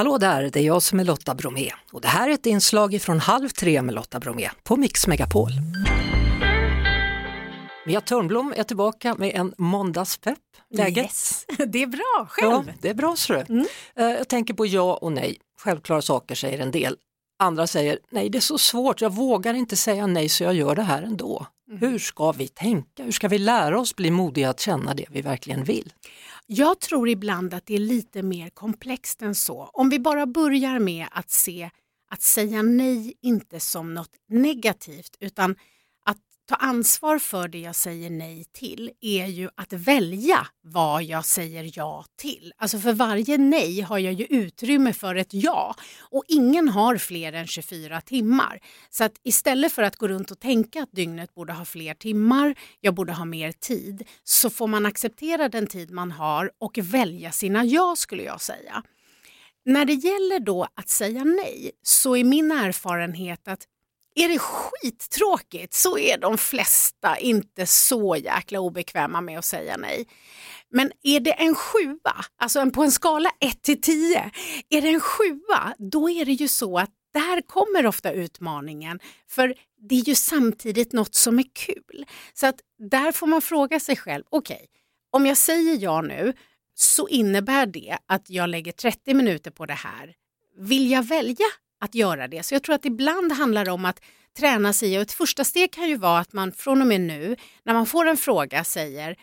Hallå där, det är jag som är Lotta Bromé och det här är ett inslag från Halv tre med Lotta Bromé på Mix Megapol. Mia Törnblom är tillbaka med en måndagspepp. Läget? Yes. Det är bra, själv? Ja, det är bra så mm. Jag tänker på ja och nej. Självklara saker säger en del. Andra säger nej det är så svårt, jag vågar inte säga nej så jag gör det här ändå. Mm. Hur ska vi tänka? Hur ska vi lära oss bli modiga att känna det vi verkligen vill? Jag tror ibland att det är lite mer komplext än så. Om vi bara börjar med att se att säga nej inte som något negativt utan ta ansvar för det jag säger nej till är ju att välja vad jag säger ja till. Alltså för varje nej har jag ju utrymme för ett ja och ingen har fler än 24 timmar. Så att istället för att gå runt och tänka att dygnet borde ha fler timmar, jag borde ha mer tid, så får man acceptera den tid man har och välja sina ja skulle jag säga. När det gäller då att säga nej så är min erfarenhet att är det skittråkigt så är de flesta inte så jäkla obekväma med att säga nej. Men är det en sjua, alltså på en skala 1 till 10, är det en sjua då är det ju så att där kommer ofta utmaningen för det är ju samtidigt något som är kul. Så att där får man fråga sig själv, okej, okay, om jag säger ja nu så innebär det att jag lägger 30 minuter på det här. Vill jag välja att göra det. Så jag tror att ibland handlar det om att träna sig och ett första steg kan ju vara att man från och med nu när man får en fråga säger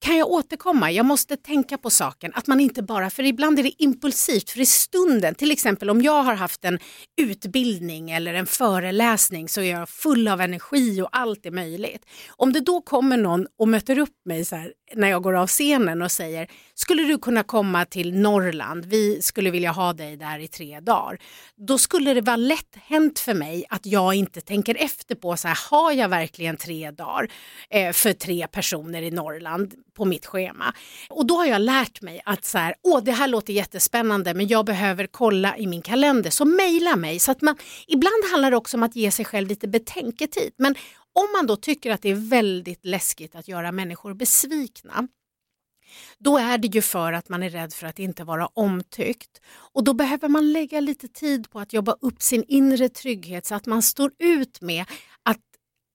kan jag återkomma? Jag måste tänka på saken. Att man inte bara, för ibland är det impulsivt, för i stunden, till exempel om jag har haft en utbildning eller en föreläsning så är jag full av energi och allt är möjligt. Om det då kommer någon och möter upp mig så här, när jag går av scenen och säger skulle du kunna komma till Norrland, vi skulle vilja ha dig där i tre dagar. Då skulle det vara lätt hänt för mig att jag inte tänker efter på så här, har jag verkligen tre dagar eh, för tre personer i Norrland på mitt schema? Och då har jag lärt mig att så här, åh det här låter jättespännande men jag behöver kolla i min kalender så mejla mig. Så att man, ibland handlar det också om att ge sig själv lite betänketid men om man då tycker att det är väldigt läskigt att göra människor besvikna då är det ju för att man är rädd för att inte vara omtyckt. Och då behöver man lägga lite tid på att jobba upp sin inre trygghet så att man står ut med att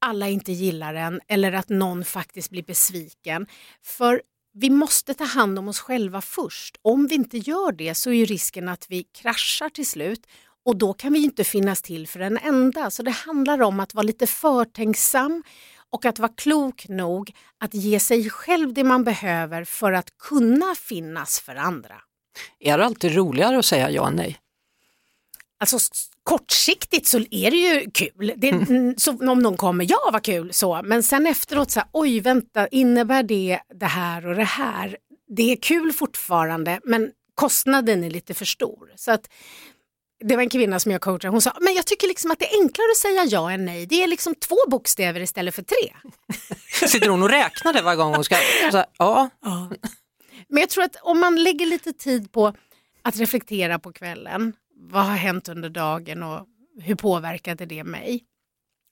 alla inte gillar en eller att någon faktiskt blir besviken. För vi måste ta hand om oss själva först. Om vi inte gör det så är risken att vi kraschar till slut och då kan vi inte finnas till för en enda. Så det handlar om att vara lite förtänksam och att vara klok nog att ge sig själv det man behöver för att kunna finnas för andra. Är det alltid roligare att säga ja än nej? Alltså kortsiktigt så är det ju kul. Det, mm. så, om någon kommer, ja vad kul så, men sen efteråt så här, oj vänta, innebär det det här och det här? Det är kul fortfarande men kostnaden är lite för stor. Så att det var en kvinna som jag coachade, hon sa, men jag tycker liksom att det är enklare att säga ja än nej. Det är liksom två bokstäver istället för tre. Sitter hon och räknar det varje gång hon ska? Så, ja. ja. Men jag tror att om man lägger lite tid på att reflektera på kvällen, vad har hänt under dagen och hur påverkade det mig?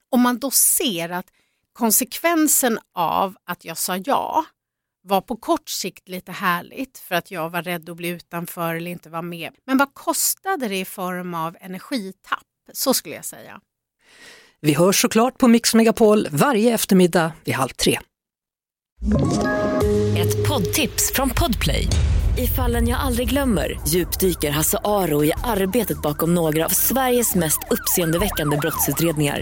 Om man då ser att konsekvensen av att jag sa ja var på kort sikt lite härligt för att jag var rädd att bli utanför eller inte vara med. Men vad kostade det i form av energitapp? Så skulle jag säga. Vi hörs såklart på Mix Megapol varje eftermiddag vid halv tre. Ett poddtips från Podplay. I fallen jag aldrig glömmer djupdyker Hasse Aro i arbetet bakom några av Sveriges mest uppseendeväckande brottsutredningar